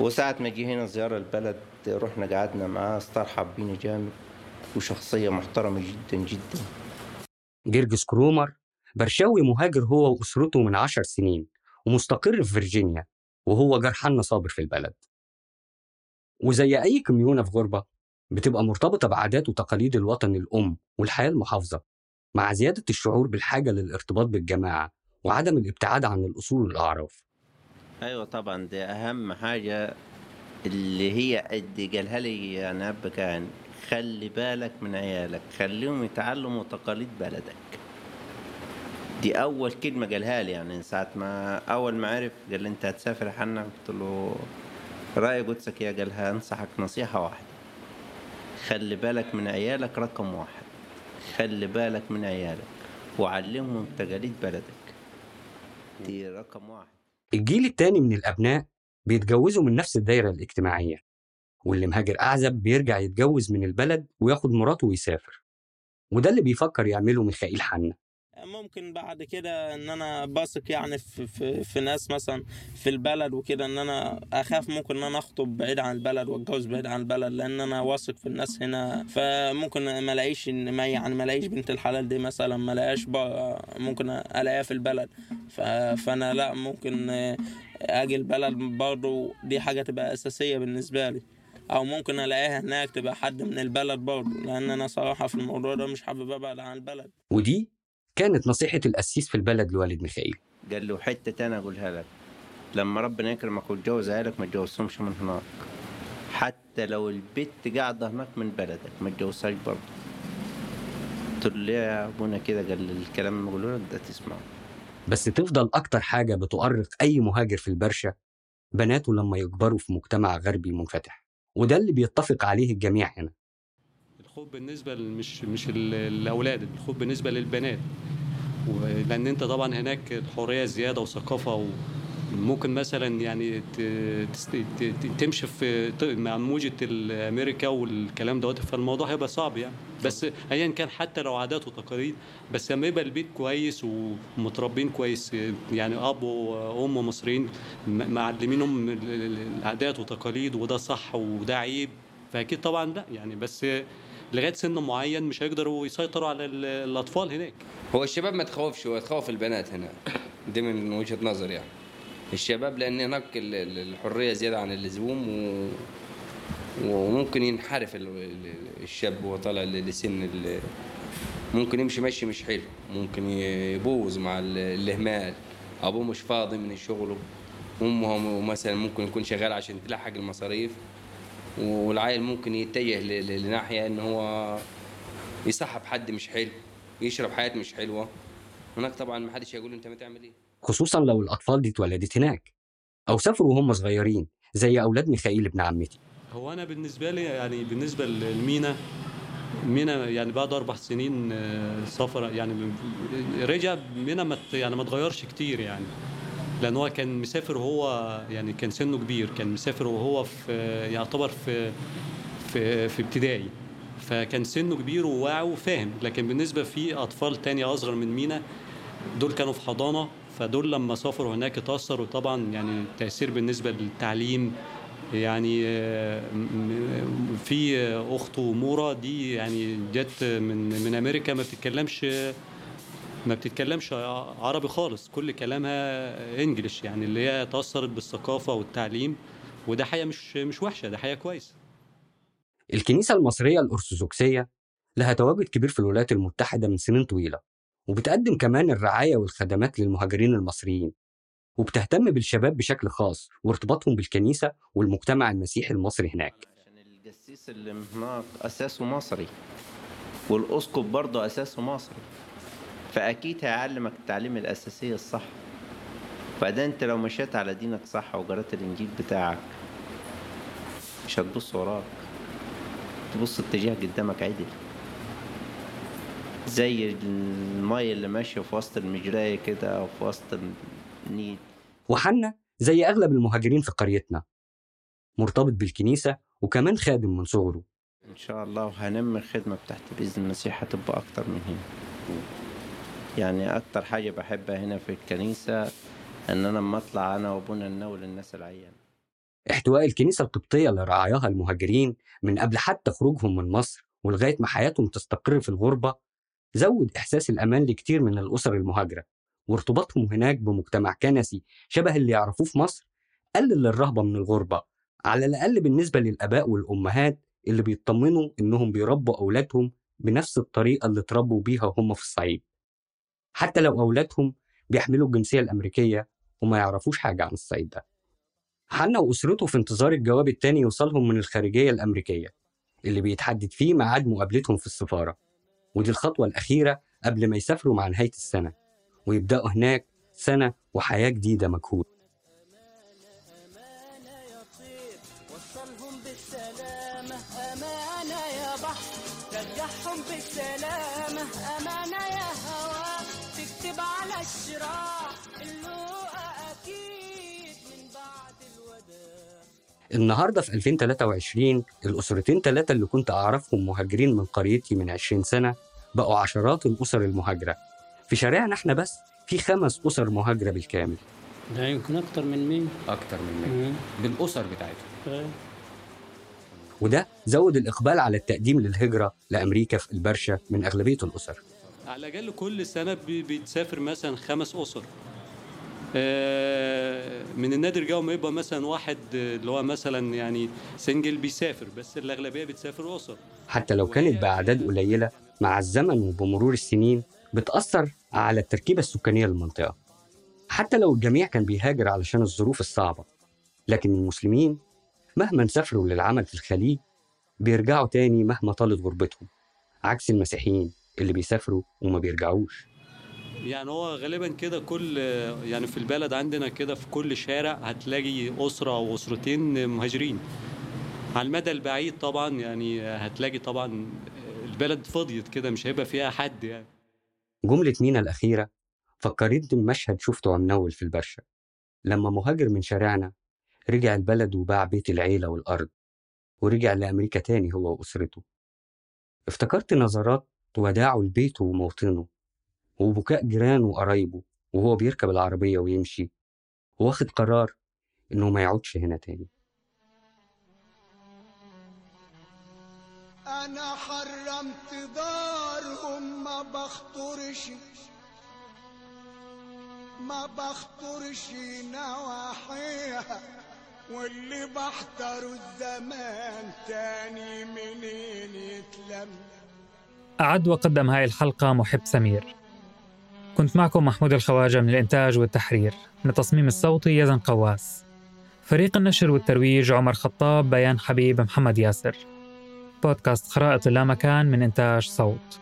وساعة ما جه هنا زيارة البلد رحنا قعدنا معاه استرحب بينا جامد وشخصية محترمة جدا جدا. جرجس كرومر برشاوي مهاجر هو وأسرته من عشر سنين ومستقر في فيرجينيا وهو جار حنا صابر في البلد. وزي أي كميونة في غربة بتبقى مرتبطة بعادات وتقاليد الوطن الأم والحياة المحافظة. مع زيادة الشعور بالحاجة للارتباط بالجماعة وعدم الابتعاد عن الأصول والأعراف. أيوه طبعا دي أهم حاجة اللي هي قد قالها لي يعني اب كان خلي بالك من عيالك خليهم يتعلموا تقاليد بلدك. دي أول كلمة قالها لي يعني ساعة ما أول ما عرف قال لي أنت هتسافر يا حنا قلت له رأي قدسك يا قالها أنصحك نصيحة واحدة. خلي بالك من عيالك رقم واحد. خلي بالك من عيالك وعلمهم تقاليد بلدك. دي رقم واحد. الجيل التاني من الأبناء بيتجوزوا من نفس الدايرة الاجتماعية واللي مهاجر أعزب بيرجع يتجوز من البلد وياخد مراته ويسافر. وده اللي بيفكر يعمله ميخائيل حنا. ممكن بعد كده إن أنا بثق يعني في, في, في ناس مثلا في البلد وكده إن أنا أخاف ممكن إن أنا أخطب بعيد عن البلد وأتجوز بعيد عن البلد لأن أنا واثق في الناس هنا. فممكن ما ألاقيش ما يعني ما ألاقيش بنت الحلال دي مثلا ما ألاقيش ممكن ألاقيها في البلد. فأنا لا ممكن آجي البلد برضه دي حاجة تبقى أساسية بالنسبة لي. أو ممكن ألاقيها هناك تبقى حد من البلد برضه لأن أنا صراحة في الموضوع ده مش حابب أبعد عن البلد. ودي كانت نصيحة القسيس في البلد لوالد ميخائيل. قال له حتة تانية أقولها لك. لما ربنا يكرمك وتجوز عيالك ما تجوزهمش من هناك. حتى لو البت قاعدة هناك من بلدك ما تجوزهاش برضه. قلت له ليه يا أبونا كده؟ قال الكلام اللي بقوله لك ده تسمعه. بس تفضل أكتر حاجة بتؤرق أي مهاجر في البرشا بناته لما يكبروا في مجتمع غربي منفتح. وده اللي بيتفق عليه الجميع هنا. الخوف بالنسبة مش مش ال- الأولاد الخوف بالنسبة للبنات. لأن أنت طبعا هناك الحريه زيادة وثقافة وممكن مثلا يعني تمشي في مع موجة الأمريكا والكلام دوت فالموضوع هيبقى صعب يعني. بس ايا كان حتى لو عادات وتقاليد بس لما يبقى البيت كويس ومتربين كويس يعني أب وأم مصريين معلمينهم ال- ال- العادات وتقاليد وده صح وده عيب فأكيد طبعا لأ يعني. بس لغاية سن معين مش هيقدروا يسيطروا على ال- الأطفال هناك. هو الشباب ما تخوفش هو تخوف البنات هنا. دي من وجهة نظر يعني. الشباب لأن هناك ال- ال- الحرية زيادة عن اللزوم و... وممكن ينحرف ال- ال- الشاب وهو طالع لسن. ممكن يمشي مشي مش حلو. ممكن يبوظ مع ال- الاهمال. أبوه مش فاضي من الشغل أمه مثلا ممكن يكون شغال عشان تلحق المصاريف. والعيل ممكن يتجه ل- ل- لناحية إن هو يصاحب حد مش حلو يشرب حياة مش حلوة. هناك طبعا ما حدش هيقول له أنت ما تعمل إيه. خصوصا لو الأطفال دي اتولدت هناك أو سافروا وهم صغيرين زي أولاد ميخائيل ابن عمتي. هو أنا بالنسبة لي يعني بالنسبة لمينا مينا يعني بعد أربع سنين آه، سفر يعني رجع مينا ما يعني ما اتغيرش كتير يعني. لأن هو كان مسافر وهو يعني كان سنه كبير كان مسافر وهو في يعتبر في في في ابتدائي. فكان سنه كبير وواعي وفاهم. لكن بالنسبة في أطفال تانية أصغر من مينا دول كانوا في حضانة. فدول لما سافروا هناك اتاثروا طبعا يعني التاثير بالنسبة للتعليم. يعني في أخته مورا دي يعني جت من من أمريكا. ما بتتكلمش ما بتتكلمش عربي خالص كل كلامها انجليش يعني اللي هي تأثرت بالثقافة والتعليم وده حاجة مش مش وحشة ده حاجة كويسه الكنيسة المصرية الأرثوذكسية لها تواجد كبير في الولايات المتحدة من سنين طويلة وبتقدم كمان الرعاية والخدمات للمهاجرين المصريين وبتهتم بالشباب بشكل خاص وارتباطهم بالكنيسة والمجتمع المسيحي المصري هناك. القسيس اللي هناك أساسه مصري والأسقف برضه أساسه مصري. فأكيد هيعلمك التعليم الأساسي الصح. بعدين أنت لو مشيت على دينك صح وقرأت الإنجيل بتاعك مش هتبص وراك. تبص اتجاه قدامك عدل. زي المية اللي ماشية في وسط المجراية كده أو في وسط النيل. وحنا زي أغلب المهاجرين في قريتنا. مرتبط بالكنيسة وكمان خادم من صغره. إن شاء الله وهنمي الخدمة بتاعتي بإذن المسيح هتبقى أكتر من هنا. يعني أكتر حاجة بحبها هنا في الكنيسة إن أنا لما أطلع أنا وأبونا نناول الناس العيان. احتواء الكنيسة القبطية لرعاياها المهاجرين من قبل حتى خروجهم من مصر ولغاية ما حياتهم تستقر في الغربة زود إحساس الأمان لكتير من الأسر المهاجرة وارتباطهم هناك بمجتمع كنسي شبه اللي يعرفوه في مصر قلل الرهبة من الغربة على الأقل بالنسبة للآباء والأمهات اللي بيطمنوا إنهم بيربوا أولادهم بنفس الطريقة اللي اتربوا بيها هم في الصعيد. حتى لو أولادهم بيحملوا الجنسية الأمريكية وما يعرفوش حاجة عن الصعيد ده. حنا وأسرته في انتظار الجواب التاني يوصلهم من الخارجية الأمريكية اللي بيتحدد فيه ميعاد مقابلتهم في السفارة. ودي الخطوة الأخيرة قبل ما يسافروا مع نهاية السنة ويبدأوا هناك سنة وحياة جديدة مجهولة. الوداع النهاردة في 2023 الأسرتين ثلاثة اللي كنت أعرفهم مهاجرين من قريتي من 20 سنة بقوا عشرات الأسر المهاجرة. في شارعنا إحنا بس في خمس أسر مهاجرة بالكامل. ده يمكن أكتر من مين أكتر من مين بالأسر بتاعتهم. وده زود الإقبال على التقديم للهجرة لأمريكا في البرشا من أغلبية الأسر. على الأقل كل سنة بي- بيتسافر مثلا خمس أسر. آه، من النادر لو ما يبقى مثلا واحد آه، اللي هو مثلا يعني single بيسافر بس الأغلبية بتسافر أسر حتى لو كانت بأعداد قليلة مع الزمن وبمرور السنين بتأثر على التركيبة السكانية للمنطقة. حتى لو الجميع كان بيهاجر علشان الظروف الصعبة. لكن المسلمين مهما سافروا للعمل في الخليج بيرجعوا تاني مهما طالت غربتهم. عكس المسيحيين اللي بيسافروا وما بيرجعوش. يعني هو غالبا كده كل يعني في البلد عندنا كده في كل شارع هتلاقي أسرة أو أسرتين مهاجرين. على المدى البعيد طبعا يعني هتلاقي طبعا البلد فضيت كده مش هيبقى فيها حد يعني. جملة مينا الأخيرة فكرتني بمشهد شفته منول في البرشا لما مهاجر من شارعنا رجع البلد وباع بيت العيلة والأرض ورجع لأمريكا تاني هو وأسرته. افتكرت نظرات وداعه لبيته وموطنه. وبكاء جيرانه وقرايبه وهو بيركب العربية ويمشي. واخد قرار إنه ما يعودش هنا تاني. أنا حرمت دارهم ما بخطرش ما بخطرش نواحيها واللي بحتروا الزمان تاني منين يتلم. أعد وقدم هاي الحلقة محب سمير. كنت معكم محمود الخواجة من الإنتاج والتحرير. من التصميم الصوتي يزن قواس. فريق النشر والترويج عمر خطاب بيان حبيب محمد ياسر. بودكاست خرائط اللامكان من إنتاج صوت.